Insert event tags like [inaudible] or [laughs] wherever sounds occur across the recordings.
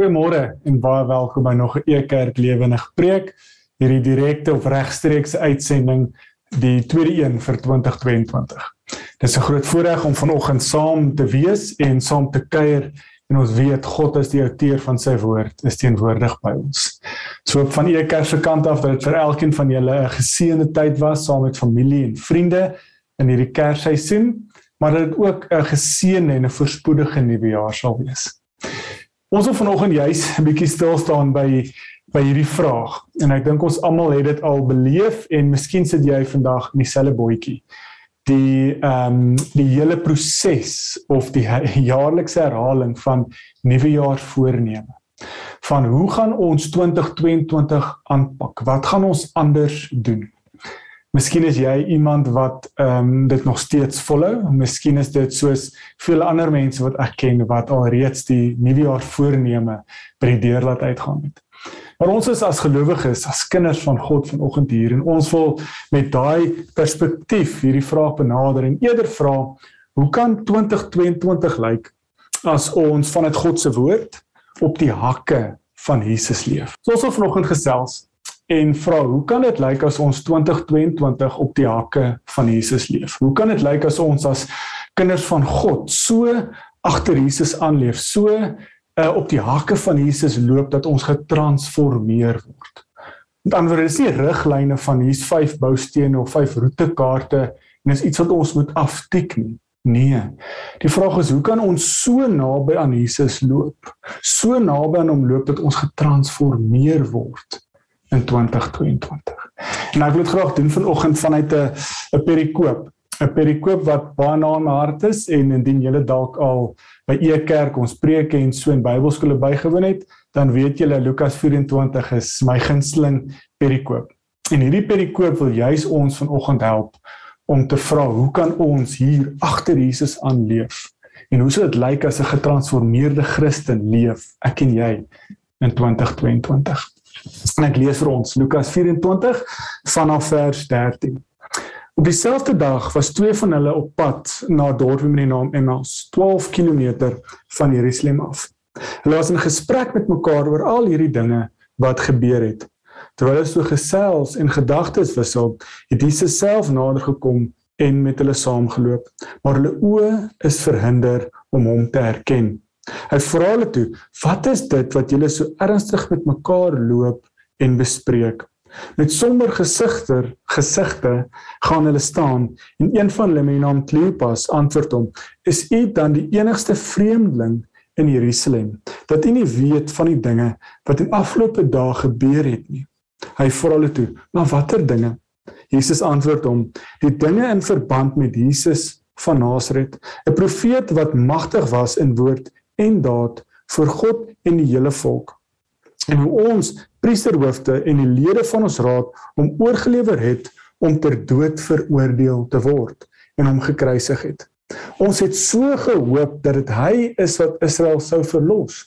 Goeiemôre en baie welkom by nog 'n Ekerk Lewendig Preek. Hierdie direkte of regstreekse uitsending die tweede een vir 2022. Dit is 'n groot voorreg om vanoggend saam te wees en saam te kuier en ons weet God is die outeur van sy woord, is teenwoordig by ons. So van Ekerk se kant af dat dit vir elkeen van julle 'n geseënde tyd was saam met familie en vriende in hierdie Kersseisoen, maar dat dit ook 'n geseënde en 'n voorspoedige nuwe jaar sal wees. Ons wil vanoggend juis 'n bietjie stil staan by by hierdie vraag en ek dink ons almal het dit al beleef en miskien sit jy vandag in dieselfde bootjie. Die ehm um, die hele proses of die [laughs] jaarlikse herhaling van nuwejaarsvoorneme. Van hoe gaan ons 2022 aanpak? Wat gaan ons anders doen? Miskien is jy iemand wat ehm um, dit nog steeds volhou. Miskien is dit soos veel ander mense wat ek ken wat alreeds die nuwe jaar voorneme by die deur laat uitgaan het. Maar ons is as gelowiges, as kinders van God vanoggend hier en ons wil met daai perspektief hierdie vraag benader en eerder vra, hoe kan 2022 lyk as ons vanuit God se woord op die hakke van Jesus leef? So ons wil vanoggend gesels en vra hoe kan dit lyk as ons 2022 op die hakke van Jesus leef? Hoe kan dit lyk as ons as kinders van God so agter Jesus aanleef, so uh, op die hakke van Jesus loop dat ons getransformeer word? Met ander woorde, dis nie riglyne van hier's 5 boustene of 5 roetekaarte en dis iets wat ons moet aftik nie. Nee. Die vraag is hoe kan ons so naby aan Jesus loop? So naby aan hom loop dat ons getransformeer word in 2022. En ek wil dit graag doen vanoggend vanuit 'n 'n perikoop, 'n perikoop wat baie na my hart is en indien julle dalk al by e kerk ons preke en so in Bybelskole bygewoon het, dan weet julle Lukas 24 is my gunsteling perikoop. En hierdie perikoop wil juis ons vanoggend help om te vra hoe kan ons hier agter Jesus aanleef? En hoe sou dit lyk as 'n getransformeerde Christen leef, ek en jy in 2022? En ek lees vir ons Lukas 24 vanaf vers 13. Op dieselfde dag was twee van hulle op pad na 'n dorp met die naam Emmaus, 12 km van Jerusalem af. Hulle was in gesprek met mekaar oor al hierdie dinge wat gebeur het. Terwyl hulle so gesels en gedagtes wissel, het Jesus self nader gekom en met hulle saamgeloop, maar hulle oë is verhinder om hom te herken. Hy vra hulle toe: "Wat is dit wat julle so ernstig met mekaar loop en bespreek?" Met somber gesigter gesigte gaan hulle staan en een van hulle met die naam Kleopas antwoord hom: "Is u dan die enigste vreemdeling in Jerusalem dat u nie weet van die dinge wat in afgelope dae gebeur het nie?" Hy vra hulle toe: "Maar watter dinge?" Jesus antwoord hom: "Die dinge in verband met Jesus van Nasaret, 'n profeet wat magtig was in woord en daad vir God en die hele volk. En hoe ons priesterhoofde en die lede van ons raad hom oorgelewer het om ter dood veroordeel te word en hom gekruisig het. Ons het so gehoop dat dit hy is wat Israel sou verlos.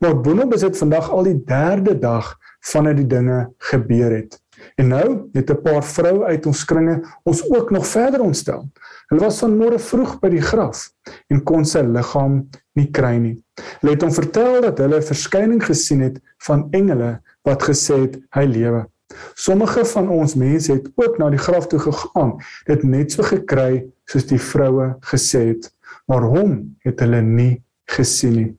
Maar boonop is dit vandag al die derde dag vandat die dinge gebeur het. En nou het 'n paar vroue uit ons kringe ons ook nog verder ontstel. Hulle was vanmôre vroeg by die graf en kon sy liggaam nie kry nie. Hulle het hom vertel dat hulle 'n verskyning gesien het van engele wat gesê het hy lewe. Sommige van ons mense het ook na die graf toe gegaan, dit net so gekry soos die vroue gesê het, maar hom het hulle nie gesien nie.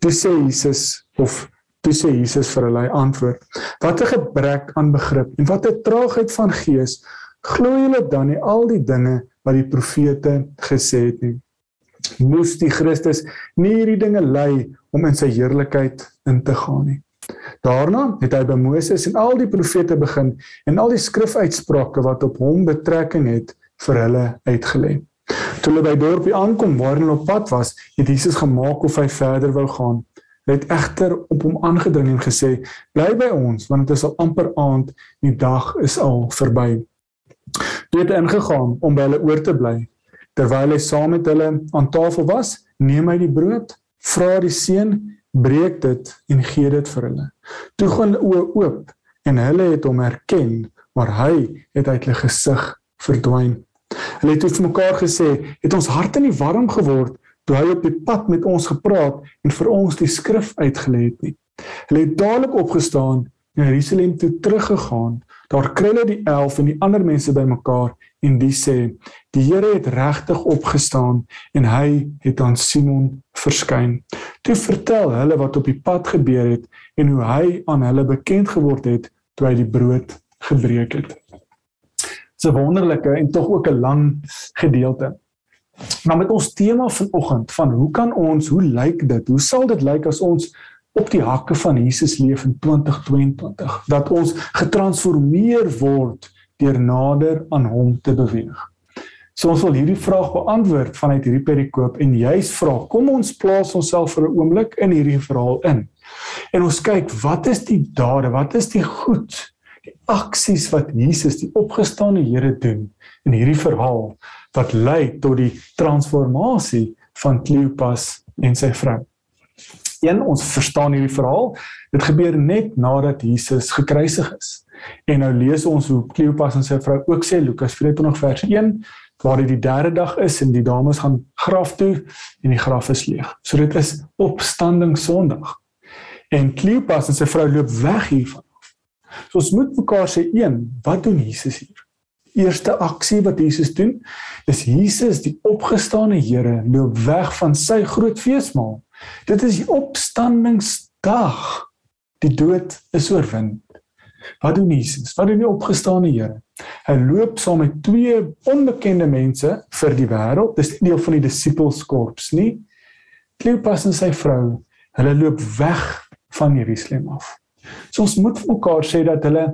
Toe sê Jesus of toe sê Jesus vir hulle antwoord: "Wat 'n gebrek aan begrip en wat 'n traagheid van gees. Glo julle dan nie al die dinge wat die profete gesê het nie?" Moes die Christus nie hierdie dinge ly om in sy heerlikheid in te gaan nie. Daarna het hy by Moses en al die profete begin en al die skrifuitsprake wat op hom betrekking het vir hulle uitgelê. Toe hulle by dorpie aankom waar hulle op pad was, het Jesus gemaak of hy verder wou gaan. Het egter op hom aangedring en gesê: "Bly by ons, want dit is al amper aand, die dag is al verby." Toe het hy ingegaan om by hulle oor te bly. Terwyl hy saam met hulle aan tafel was, neem hy die brood, vra die seun, breek dit en gee dit vir hulle. Toe gaan oë oop en hulle het hom herken, maar hy het uit hulle gesig verdwyn. Hulle het vir mekaar gesê: "Het ons harte nie warm geword toe hy op die pad met ons gepraat en vir ons die skrif uitgelê het nie. Hulle het dadelik opgestaan en na Jerusalem toe teruggegaan. Daar kry hulle die 11 en die ander mense bymekaar en die sê: "Die Here het regtig opgestaan en hy het aan Simon verskyn." Toe vertel hulle wat op die pad gebeur het en hoe hy aan hulle bekend geword het toe hy die brood gebreek het. 'n wonderlike en tog ook 'n lang gedeelte. Maar met ons tema vanoggend van hoe kan ons, hoe lyk dit? Hoe sal dit lyk as ons op die hakke van Jesus leef in 2022 dat ons getransformeer word deur nader aan hom te beweeg. So ons wil hierdie vraag beantwoord vanuit hierdie perikoop en juist vra kom ons plaas onsself vir 'n oomblik in hierdie verhaal in. En ons kyk wat is die dade, wat is die goed, die aksies wat Jesus die opgestane Here doen in hierdie verhaal wat lei tot die transformasie van Kleopas en sy vrou. Een ons verstaan hierdie verhaal, dit gebeur net nadat Jesus gekruisig is. En nou lees ons hoe Kleopas en sy vrou ook sê Lukas 24 vers 1 waar dit die derde dag is en die dames gaan graf toe en die graf is leeg. So dit is opstanding Sondag. En Kleopas en sy vrou loop weg hiervan. So ons moet mekaar sê een, wat doen Jesus hier? Eerste aksie wat Jesus doen, is Jesus die opgestane Here loop weg van sy groot feesmaal Dit is die opstandingsdag. Die dood is oorwin. Wat doen Jesus? Wat doen die opgestane Here? Hy loop saam met twee onbekende mense vir die wêreld. Dis nie deel van die disippelskorps nie. Kleopas en sy vrou, hulle loop weg van Jerusalem af. So ons moet vir mekaar sê dat hulle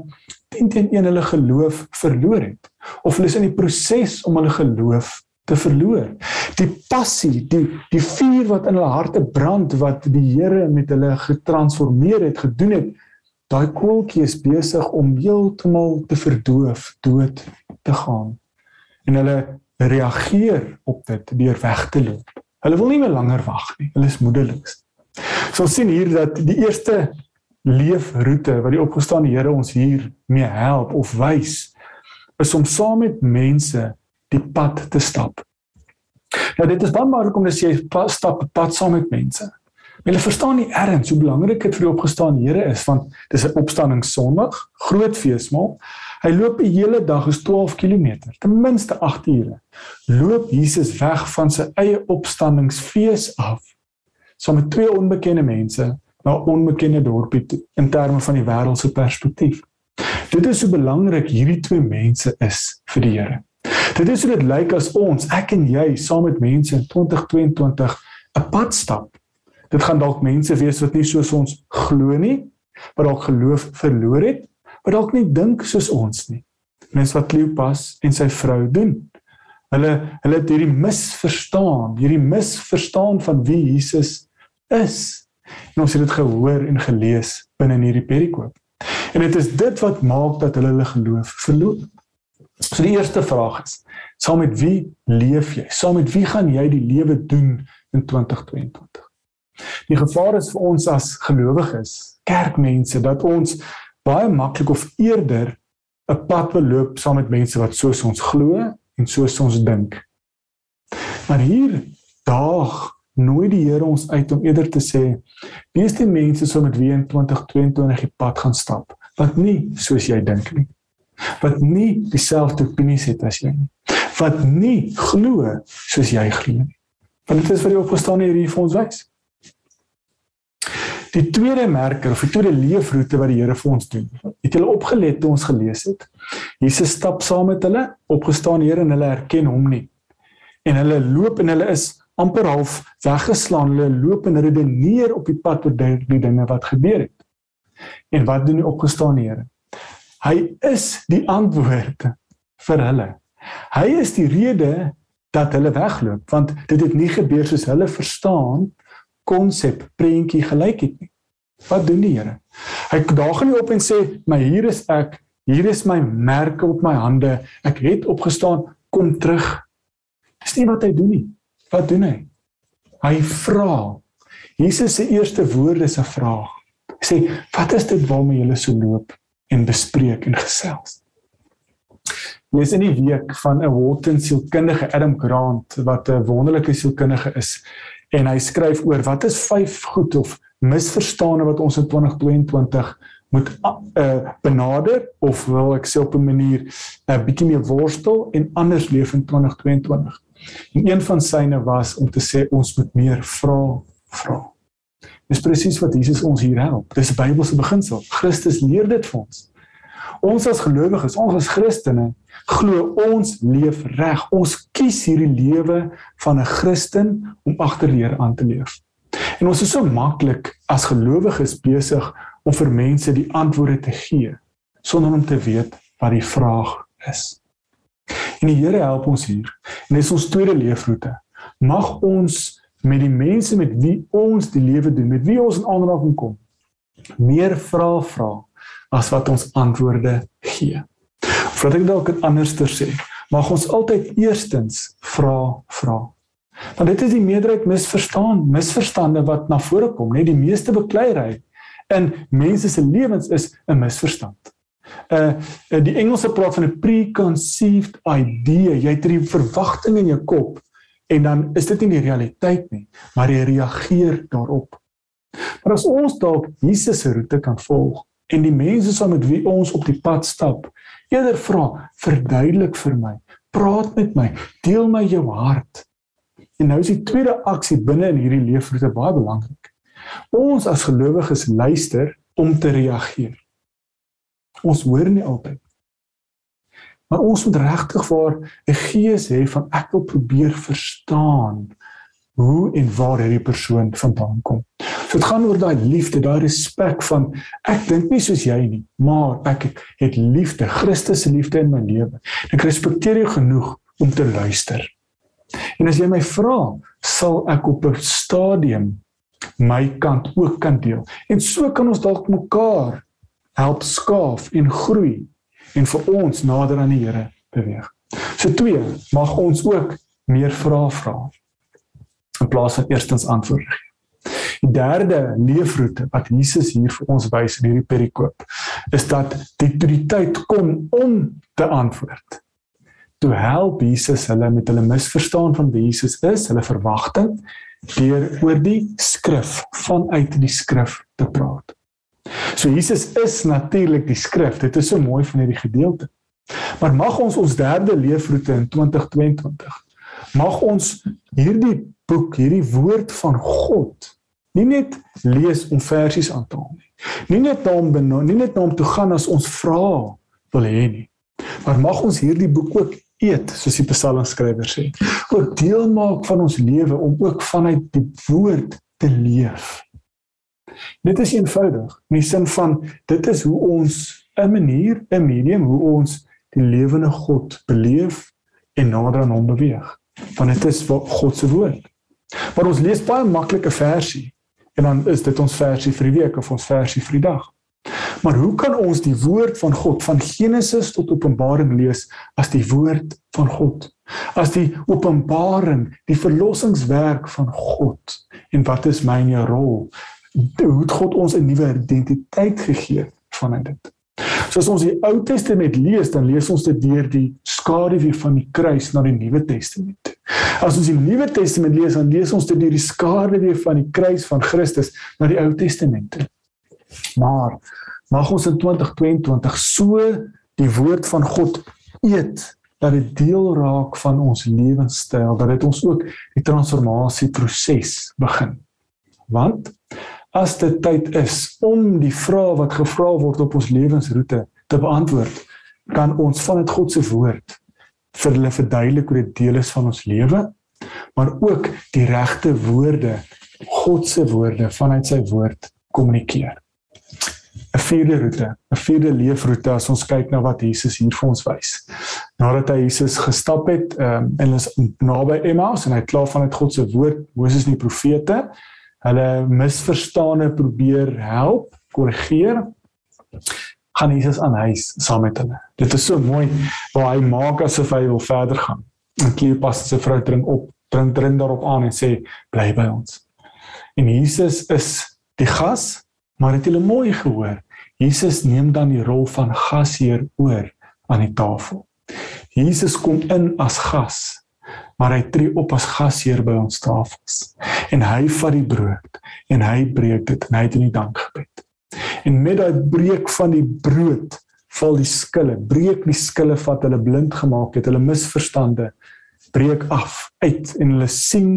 teen teen een hulle geloof verloor het of hulle is in die proses om hulle geloof te verloor. Die passie, die die vuur wat in hulle harte brand wat die Here met hulle getransformeer het, gedoen het, daai koeltjie is besig om heeltemal te verdoof, dood te gaan. En hulle reageer op dit deur weg te loop. Hulle wil nie meer langer wag nie. Hulle is moedeloos. So sien hier dat die eerste leefroete wat die opgestaane Here ons hier mee help of wys is om saam met mense die pad te stap. Nou dit is baie belangrik om te sê stap pad saam met mense. Hulle verstaan nie erns hoe belangrik dit vir die opgestaan Here is want dis 'n opstanding Sondag, groot feesmaal. Hy loop die hele dag is 12 km, ten minste 8 ure. Loop Jesus weg van sy eie opstandingsfees af saam met twee onbekende mense na 'n onbekende dorpie toe in terme van die wêreldse perspektief. Dit is hoe belangrik hierdie twee mense is vir die Here. Dit is hoe dit lyk as ons, ek en jy, saam met mense in 2022 'n pad stap. Dit gaan dalk mense wees wat nie soos ons glo nie, wat dalk geloof verloor het, wat dalk nie dink soos ons nie. Mense wat Kleopas en sy vrou doen. Hulle hulle het hierdie misverstaan, hierdie misverstaan van wie Jesus is. En ons het dit gehoor en gelees binne in hierdie perikoop. En dit is dit wat maak dat hulle hulle geloof verloor. So die eerste vraag is: saam met wie leef jy? Saam met wie gaan jy die lewe doen in 2022? Die gevaar is vir ons as gelowiges, kerkmense, dat ons baie maklik of eerder 'n pad beloop saam met mense wat soos ons glo en soos ons dink. Maar hier daag nooi die Here ons uit om eerder te sê: "Wie is die mense saam met wie in 2022 die pad gaan stap wat nie soos jy dink nie?" wat nie dieselfde opinies het as jy nie. Wat nie glo soos jy glo nie. Want dit is wat die opgestane hier vir ons wys. Die tweede merker of die tweede leefroete wat die Here vir ons doen. Het julle opgelet toe ons gelees het? Jesus stap saam met hulle, opgestaan Here en hulle herken hom nie. En hulle loop en hulle is amper half weggeslaan. Hulle loop en redeneer op die pad oor die dinge wat gebeur het. En wat doen die opgestane Here? Hy is die antwoord vir hulle. Hy is die rede dat hulle wegloop want dit het nie gebeur soos hulle verstaan konsep prentjie gelyk het nie. Wat doen die Here? Hy daag nie op en sê, "Maar hier is ek, hier is my merke op my hande. Ek het opgestaan, kom terug." Dis nie wat hy doen nie. Wat doen hy? Hy vra. Jesus se eerste woorde is 'n vraag. Hy sê, "Wat is dit waarmee julle so loop?" en bespreek en gesels. lees in die week van 'n Walton sielkundige Adam Grant wat 'n wonderlike sielkundige is en hy skryf oor wat is vyf goed of misverstande wat ons in 2022 moet uh, benader of wil ek sê op 'n manier 'n uh, bietjie meer worstel en anders leef in 2022. En een van syne was om te sê ons moet meer vra vra. Dis presies wat Jesus ons hier help. Dis 'n Bybelse beginsel. Christus leer dit vir ons. Ons as gelowiges, ons as Christene, glo ons leef reg. Ons kies hierdie lewe van 'n Christen om agterleer aan te leef. En ons is so maklik as gelowiges besig om vir mense die antwoorde te gee sonder om te weet wat die vraag is. En die Here help ons hier. En dis ons tweede leefroete. Mag ons met die mense met wie ons die lewe doen, met wie ons in aanraking kom, meer vra vra as wat ons antwoorde gee. Voordat ek dalk dit anderster sê, mag ons altyd eerstens vra vra. Want dit is die meerderheid misverstaan, misverstande wat na vore kom, net die meeste bekleierery in mense se lewens is 'n misverstand. Uh die Engelse praat van 'n preconceived idea. Jy het 'n verwagting in jou kop en dan is dit nie die realiteit nie, maar jy reageer daarop. Maar as ons dalk Jesus se roete kan volg, en die mense saam met wie ons op die pad stap eerder vra verduidelik vir my praat met my deel my jou hart en nou is die tweede aksie binne in hierdie leefroete baie belangrik ons as gelowiges luister om te reageer ons hoor nie altyd maar ons moet regtig vir 'n gees hê van ek wil probeer verstaan hoe en waar hierdie persoon vandaan kom. So dit gaan oor daai liefde, daai respek van ek dink nie soos jy nie, maar ek het liefde, Christus se liefde in my lewe. Ek respekteer jou genoeg om te luister. En as jy my vra, sal ek op 'n stadium my kant ook kan deel. En so kan ons dalk mekaar help skaaf en groei en vir ons nader aan die Here beweeg. So twee, mag ons ook meer vra vra in plaas van eerstens antwoord gee. Die derde leefroete wat Jesus hier vir ons wys in hierdie perikoop is dat die autoriteit kom om te antwoord. Toe help Jesus hulle met hulle misverstaan van wie Jesus is, hulle verwagting deur oor die skrif vanuit die skrif te praat. So Jesus is natuurlik die skrif. Dit is so mooi van hierdie gedeelte. Maar mag ons ons derde leefroete in 2022 mag ons hierdie boek, hierdie woord van God nie net lees om versies aan te haal nie. Nie net om nie net om te gaan as ons vra wil hê nie. Maar mag ons hierdie boek ook eet soos die psalmskrywer sê. Ook deel maak van ons lewe om ook vanuit die woord te leef. Dit is eenvoudig. In die sin van dit is hoe ons 'n manier, 'n medium hoe ons die lewende God beleef en nader aan hom beweeg. Want dit is God se woord. Maar ons lees baie maklike versie en dan is dit ons versie vir die week of ons versie vir die dag. Maar hoe kan ons die woord van God van Genesis tot Openbaring lees as die woord van God? As die openbaring, die verlossingswerk van God. En wat is myne rol? Hoe het God ons 'n nuwe identiteit gegee vanuit dit? So as ons die Ou Testament lees, dan lees ons dit deur die skaduwee van die kruis na die Nuwe Testament. As ons die Nuwe Testament lees, dan lees ons dit deur die skaduwee van die kruis van Christus na die Ou Testament. Maar mag ons in 2022 so die woord van God eet dat dit deel raak van ons lewenstyl, dat dit ons ook die transformasie proses begin. Want as dit tyd is om die vrae wat gevra word op ons lewensroete te beantwoord, kan ons vanuit God se woord vir hulle verduidelik hoe dit deel is van ons lewe, maar ook die regte woorde, God se woorde vanuit sy woord kommunikeer. 'n Vierde roete, 'n vierde leefroete as ons kyk na wat Jesus hier vir ons wys. Nadat hy Jesus gestap het, ehm um, en is naby Emmaus en hy klaar vanuit God se woord, Moses en die profete, hulle misverstande probeer help, korrigeer gaan Jesus aan huis saam met hulle. Dit is so mooi waar hy maak asof hy wil verder gaan. En Kleopas se vrou dring op, dring dring daarop aan en sê bly by ons. En Jesus is die gas, maar het hulle mooi gehoor. Jesus neem dan die rol van gasheer oor aan die tafel. Jesus kom in as gas, maar hy tree op as gasheer by ons tafels. En hy vat die brood en hy breek dit en hy het in die dankgebed. En met daai breek van die brood val die skille, breek die skille wat hulle blind gemaak het, hulle misverstande breek af uit en hulle sien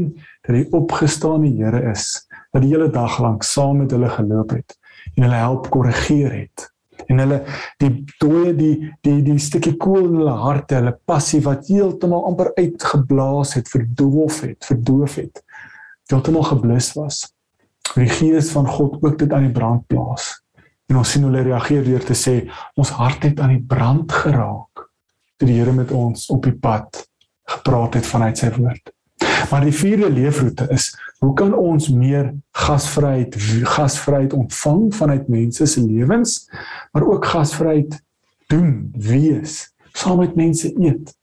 dat die opgestane Here is wat die hele dag lank saam met hulle geloop het en hulle help korrigeer het en hulle die dooie die die die stukkie koel in hulle harte hulle passie wat heeltemal amper uitgeblaas het verdoof het verdoof het heeltemal geblus was. Die gees van God ook dit aan die brand plaas. En ons sien hulle reageer deur te sê ons hart het aan die brand geraak toe die Here met ons op die pad gepraat het vanuit sy woord Maar die vierde leefroete is hoe kan ons meer gasvryheid gasvryheid ontvang vanuit mense se lewens, maar ook gasvryheid doen, wees, saam met mense eet.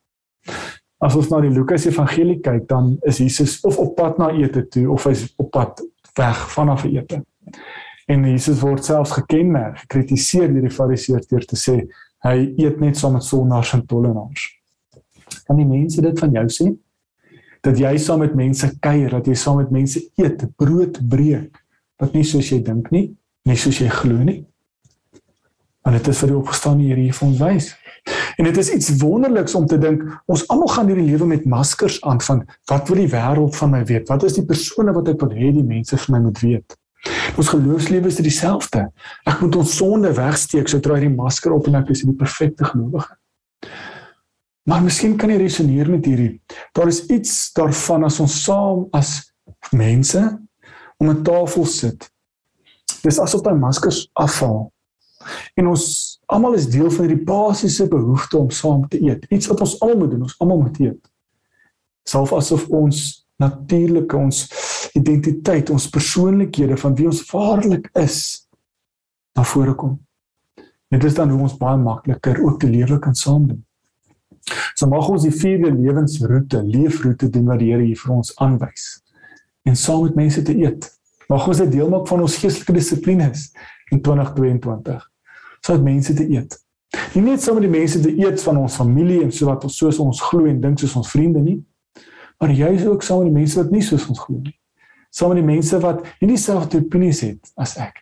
As ons na die Lukas Evangelie kyk, dan is Jesus of op pad na ete toe of hy's op pad weg vanaf ete. En Jesus word selfs gekenmerk, gekritiseer deur die Fariseërs deur te sê hy eet net saam met sondaars en tollenaars. Kan die mense dit van jou sê? Dat jy saam met mense kuier, dat jy saam met mense eet, brood breek wat nie soos jy dink nie, nie soos jy glo nie. Want dit is vir die opgestaane Here hier vir ons wys. En dit is iets wonderliks om te dink ons almal gaan hierdie lewe met maskers aan van wat wil die wêreld van my weet? Wat is die persone wat ek wil hê die mense vir my moet weet? Ons geloofslewe is dieselfde. Ek moet ons sonde wegsteek sodra ek die masker op en ek is die perfekte gelowige. Maar miskien kan jy resoneer met hierdie. Daar is iets daarvan as ons saam as mense om 'n tafel sit. Dis asof daai maskers afval. En ons almal is deel van hierdie basiese behoefte om saam te eet. Iets wat ons almal moet doen, ons almal moet eet. Selfs asof ons natuurlike ons identiteit, ons persoonlikhede van wie ons waarlik is na vore kom. Dit is dan hoe ons baie makliker ook die lewe kan saam doen. So mag ons die vierde lewensroete, leefroete doen wat die Here hier vir ons aanwys. En saam met mense te eet. Mag ons dit deel maak van ons geestelike dissiplines in 2022. So met mense te eet. Nie net saam met die mense te eet van ons familie en so wat ons soos ons glo en dink soos ons vriende nie, maar juis ook saam met die mense wat nie soos ons glo nie. Saam met die mense wat nie dieselfde opinies het as ek.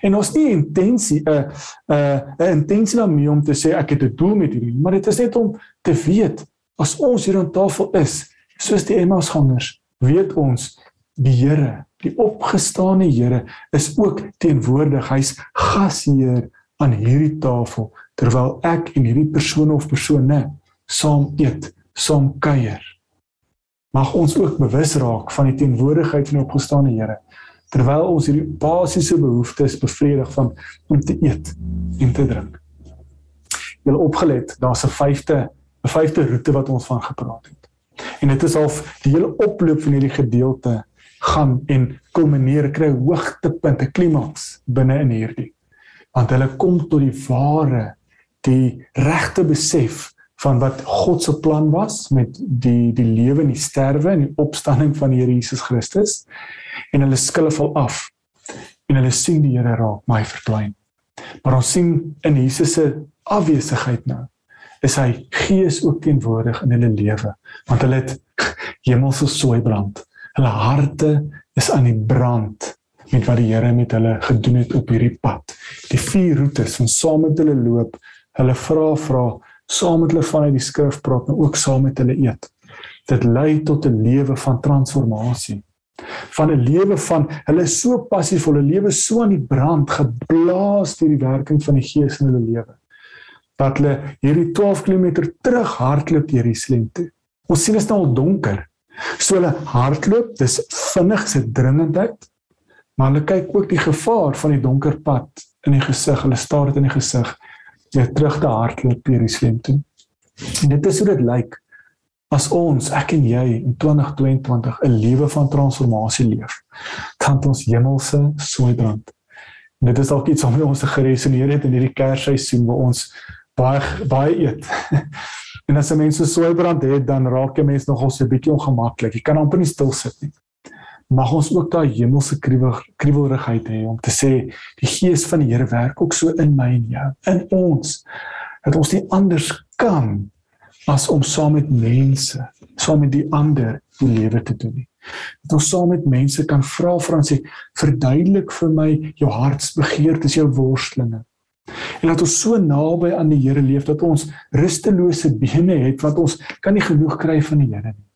En ons nie intensie 'n uh, 'n uh, 'n intensie daarmee om te sê ek het 'n doel met hierdie, maar dit is net om te weet as ons hier aan tafel is, soos die Emmausgangers, weet ons die Here, die opgestane Here is ook teenwoordig. Hy's gasheer aan hierdie tafel terwyl ek en hierdie persoon of persone saam eet, saam kuier. Mag ons ook bewus raak van die teenwoordigheid van die opgestane Here terwyl ons hierdie basiese behoeftes bevredig van om te eet en te drink. Jy het opgelet, daar's 'n vyfde 'n vyfde roete wat ons van gepraat het. En dit is al die hele oploop van hierdie gedeelte gaan en kulmineer kry hoogtepunt, 'n klimaks binne in hierdie. Want hulle kom tot die ware die regte besef van wat God se plan was met die die lewe en die sterwe en die opstanding van die Here Jesus Christus en hulle skille val af en hulle sien die Here raak my verdwyn. Maar ons sien in Jesus se afwesigheid nou is hy gees ook teenwoordig in hulle lewe want hulle het [laughs] hemelse sooi brand. Hulle harte is aan die brand met wat die Here met hulle gedoen het op hierdie pad. Die vier roetes van saam met hulle loop, hulle vra vra, saam met hulle vanuit die skrif praat, maar ook saam met hulle eet. Dit lei tot 'n lewe van transformasie van 'n lewe van hulle is so passief, hulle lewe so aan die brand geblaas deur die werking van die Gees in hulle lewe. Dat hulle hierdie 12 km terug hardloop deur Jerusalem toe. Ons sien dit nou donker. So hulle hardloop, dis vinnig se dringendheid. Maar hulle kyk ook die gevaar van die donker pad in die gesig. Hulle staar dit in die gesig. Jy terug te hardloop deur Jerusalem toe. En dit is hoe dit lyk as ons ek en jy in 2022 'n lewe van transformasie leef. Kan ons hemelse sooi brand en dit is dalk iets wat ons geresoneer het in hierdie kersseisoen waar ons baie baie eet. [laughs] En as 'n mens so sooi brand het dan raak jy mens nogal so 'n bietjie ongemaklik jy kan amper nie stil sit nie mag ons ook daai hemelse kriewelrigheid hê om te sê die gees van die Here werk ook so in my en jou in ons dat ons nie anders kan as om saam met mense, saam met die ander die lewe te doen nie. Dat ons saam met mense kan vra vir ons sê verduidelik vir my jou hartsbegeertes, jou worstelinge. En dat ons so naby aan die Here leef dat ons rustelose bene het wat ons kan nie genoeg kry van die Here nie.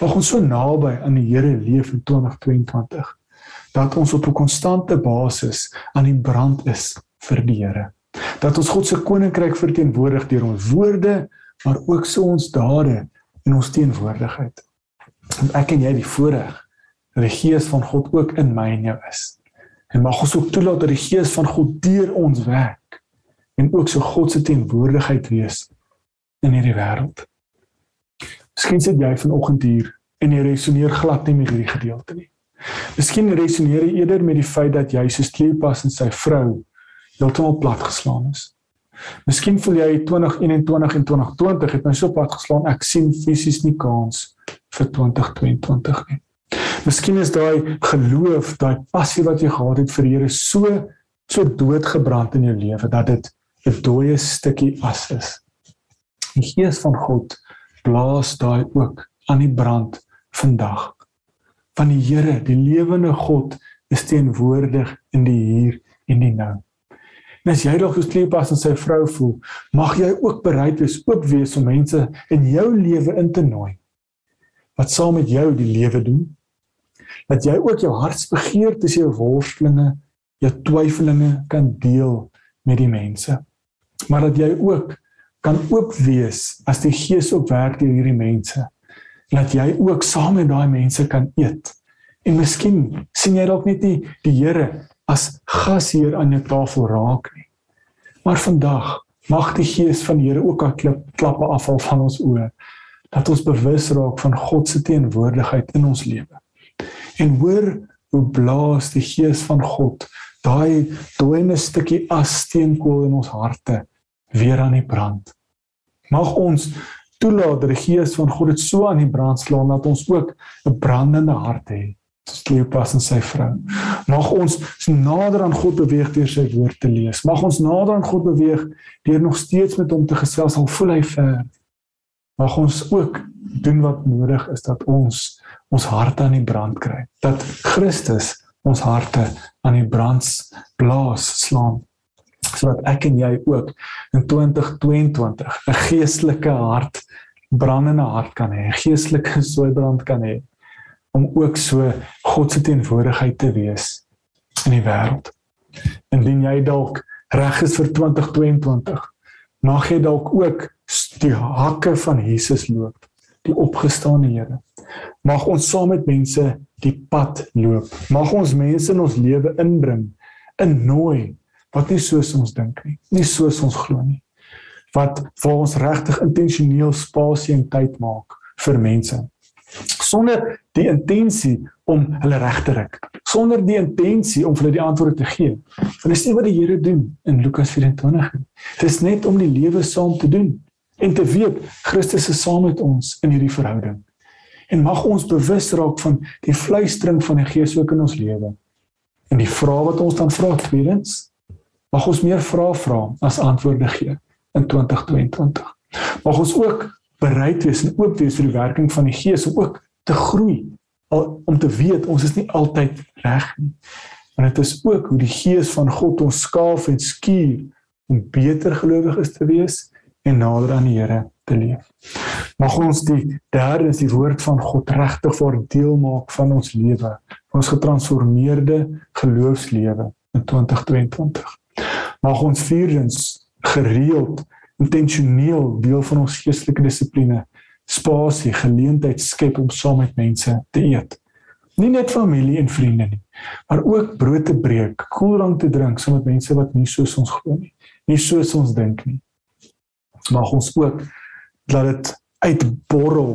Mag ons so naby aan die Here leef in 2022 dat ons op 'n konstante basis aan die brand is vir die Here. Dat ons God se koninkryk verteenwoordig deur ons woorde, maar ook so ons dade en ons teenwoordigheid. En ek en jy die voorreg dat die Gees van God ook in my en jou is. En mag ons ook toelaat dat die Gees van God deur ons werk en ook so God se teenwoordigheid wees in hierdie wêreld. Miskien sit jy vanoggend hier en jy resoneer glad nie met hierdie gedeelte nie. Miskien resoneer jy eerder met die feit dat jy soos Kleopas en sy vrou heeltemal platgeslaan is. Miskien voel jy 2021 en 2020 het my so platgeslaan ek sien fisies nie kans vir 2022 nie. Miskien is daai geloof, daai passie wat jy gehad het vir Here so so doodgebrand in jou lewe dat dit 'n dooie stukkie as is. Die Gees van God blaas daai ook aan die brand vandag van die Here, die lewende God is teenwoordig in die hier en die nou. En as jy dalk soos Kleopas en sy vrou voel, mag jy ook bereid wees oop wees om mense in jou lewe in te nooi wat saam met jou die lewe doen. Dat jy ook jou hartsbegeertes, jou worstelinge, jou twyfelinge kan deel met die mense. Maar dat jy ook kan oop wees as die Gees op werk deur hierdie mense dat jy ook saam met daai mense kan eet. En miskien sien jy dalk net nie die Here as gasheer aan jou tafel raak nie. Maar vandag mag die Gees van die Here ook al klip klappe afval van ons oë dat ons bewus raak van God se teenwoordigheid in ons lewe. En hoor hoe blaas die Gees van God daai dooie stukkie as steenkool in ons harte weer aan die brand. Mag ons toelaat dat die gees van God dit so aan die brand slaan dat ons ook 'n brandende hart het soos Kleopas en sy vrou. Mag ons nader aan God beweeg deur sy woord te lees. Mag ons nader aan God beweeg deur nog steeds met hom te gesels al voel hy ver. Mag ons ook doen wat nodig is dat ons ons harte aan die brand kry. Dat Christus ons harte aan die brand blaas slaan sodat ek en jy ook in 2022 'n geestelike hart brandende hart kan hê, 'n geestelike soeibrand kan hê om ook so God se teenwoordigheid te wees in die wêreld. Indien jy dalk reg is vir 2022, mag jy dalk ook die hakke van Jesus loop, die opgestane Here. Mag ons saam met mense die pad loop. Mag ons mense in ons lewe inbring, innooi wat nie soos ons dink nie, nie soos ons glo nie. Wat vir ons regtig intentioneel spasie en tyd maak vir mense. Sonder die intensie om hulle reg te ruk. Sonder die intensie om hulle die antwoorde te gee. Want dis nie wat die Here doen in Lukas 24 dit is net om die lewe saam te doen en te weet Christus is saam met ons in hierdie verhouding. En mag ons bewus raak van die fluistering van die Gees ook in ons lewe. En die vrae wat ons dan vra tweedens Mag ons meer vrae vra as antwoorde gee in 2022. Mag ons ook bereid wees en oop wees vir die werking van die Gees om ook te groei om te weet ons is nie altyd reg nie. Want dit is ook hoe die Gees van God ons skaaf en skuur om beter gelowiges te wees en nader aan die Here te leef. Mag ons die derde is die woord van God regtig vir deel maak van ons lewe, ons getransformeerde geloofslewe in 2022 mag ons vierdens gereeld intentioneel deel van ons geestelike dissipline spasie geleentheid skep om saam met mense te eet. Nie net familie en vriende nie maar ook brood te breek koeldrank te drink saam met mense wat nie soos ons glo nie nie soos ons dink nie. Mag ons ook laat dit uitborrel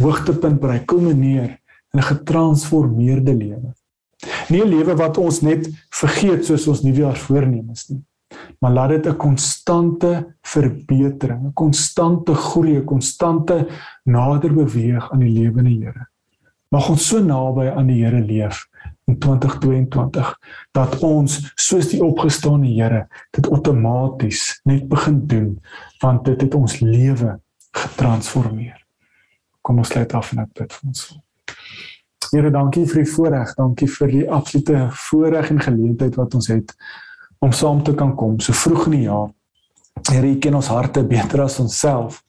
hoogtepunt bereik kulmineer in 'n getransformeerde lewe. Nie 'n lewe wat ons net vergeet soos ons nuwejaarsvoornemens nie maar laat dit 'n konstante verbetering, 'n konstante groei, 'n konstante nader beweeg aan die lewende Here. Mag ons so naby aan die Here leef in 2022 dat ons soos die opgestane Here dit outomaties net begin doen want dit het ons lewe getransformeer. Kom ons sluit af en ek bid vir ons. Here, dankie vir die voorreg, dankie vir die absolute voorreg en geleentheid wat ons het om saam te kan kom so vroeg in die jaar. Here, U ken ons harte beter as onsself.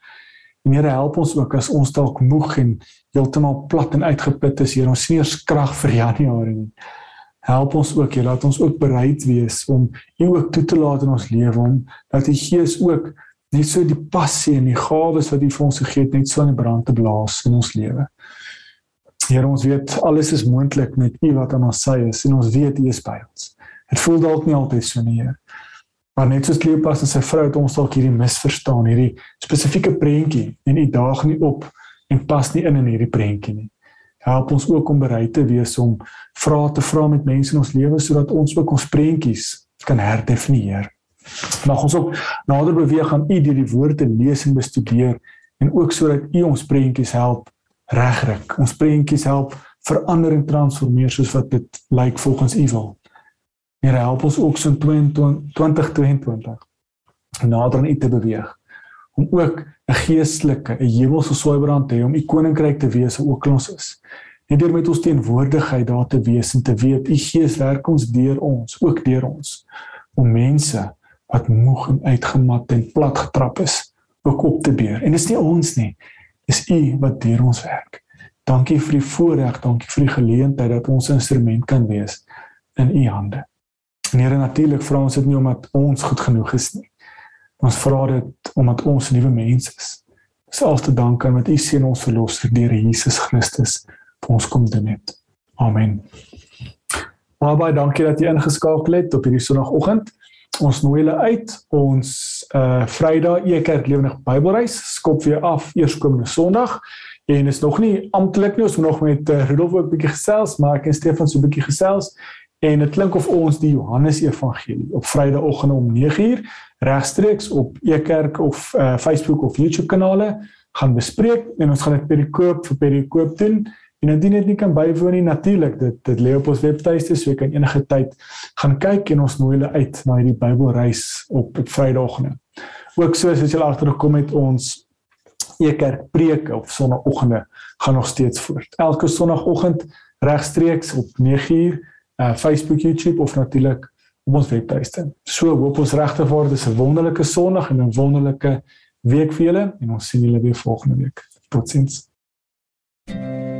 En Here, help ons ook as ons dalk moeg en heeltemal plat en uitgeput is, Here, ons sneers krag vir Januarie. Help ons ook, Here, laat ons ook bereid wees om U ook toe te laat in ons lewe om dat die Gees ook net so die passie en die gawes wat U vir ons gegee het net so in die brand te blaas in ons lewe. Here, ons weet alles is moontlik met U wat aan ons sy is en ons weet U is by ons. Dit voel dalk nie altyd so nie. Heer. Maar net soos Kleopas en sy vrou het ons dalk hierdie misverstaan, hierdie spesifieke prentjie en u daag nie op en pas nie in in hierdie prentjie nie. Help ons ook om bereid te wees om vrae te vra met mense in ons lewe sodat ons ook ons prentjies kan herdefinieer. Mag ons ook nader beweeg aan u deur die woord te lees en bestudeer en ook sodat u ons prentjies help regryk. Ons prentjies help verander en transformeer soos wat dit lyk volgens u wil. Here help ons ook so in 2022 nader aan U te beweeg om ook 'n geestelike, 'n hemelse swaaibrand te hê om U koninkryk te wees ook in ons is. Net deur met ons teenwoordigheid daar te wees en te weet U Gees werk ons deur ons, ook deur ons om mense wat moeg en uitgemat en plat getrap is, ook op te beer. En dit is nie ons nie, dis U wat deur ons werk. Dankie vir die voorreg, dankie vir die geleentheid dat ons instrument kan wees in U hande. En Here natuurlik vra ons dit nie omdat ons goed genoeg is nie. Ons vra dit omdat ons nuwe mense is. Dis al te dank aan wat U seën ons verlosser deur Jesus Christus vir ons kom doen het. Amen. Baie dankie dat jy ingeskakel het op hierdie Sondagoggend. Ons nooi julle uit ons uh Vrydag Ekerk Lewendig Bybelreis skop weer af eerskomende Sondag en is nog nie amptelik nie ons moet nog met uh, Rudolf 'n bietjie gesels maar ek en Stefan so 'n bietjie gesels En dit klink of ons die Johannes Evangelie op Vrydagoggend om 9uur regstreeks op Ekerk of uh, Facebook of YouTube kanale gaan bespreek en ons gaan dit perikoop vir perikoop doen. En indien dit nie kan bywoon nie natuurlik dit dit lê op ons webtuiste so jy kan enige tyd gaan kyk en ons nooi julle uit na hierdie Bybelreis op op Vrydagoggend. Ook soos as jy agtergekom het ons Ekerk preke op Sondagoggende gaan nog steeds voort. Elke Sondagoggend regstreeks op 9uur uh Facebook, YouTube of natuurlik op ons webtuiste. So hoop ons regtig waar dis 'n wonderlike Sondag en 'n wonderlike week vir julle en ons sien julle weer volgende week. Totsiens. thank you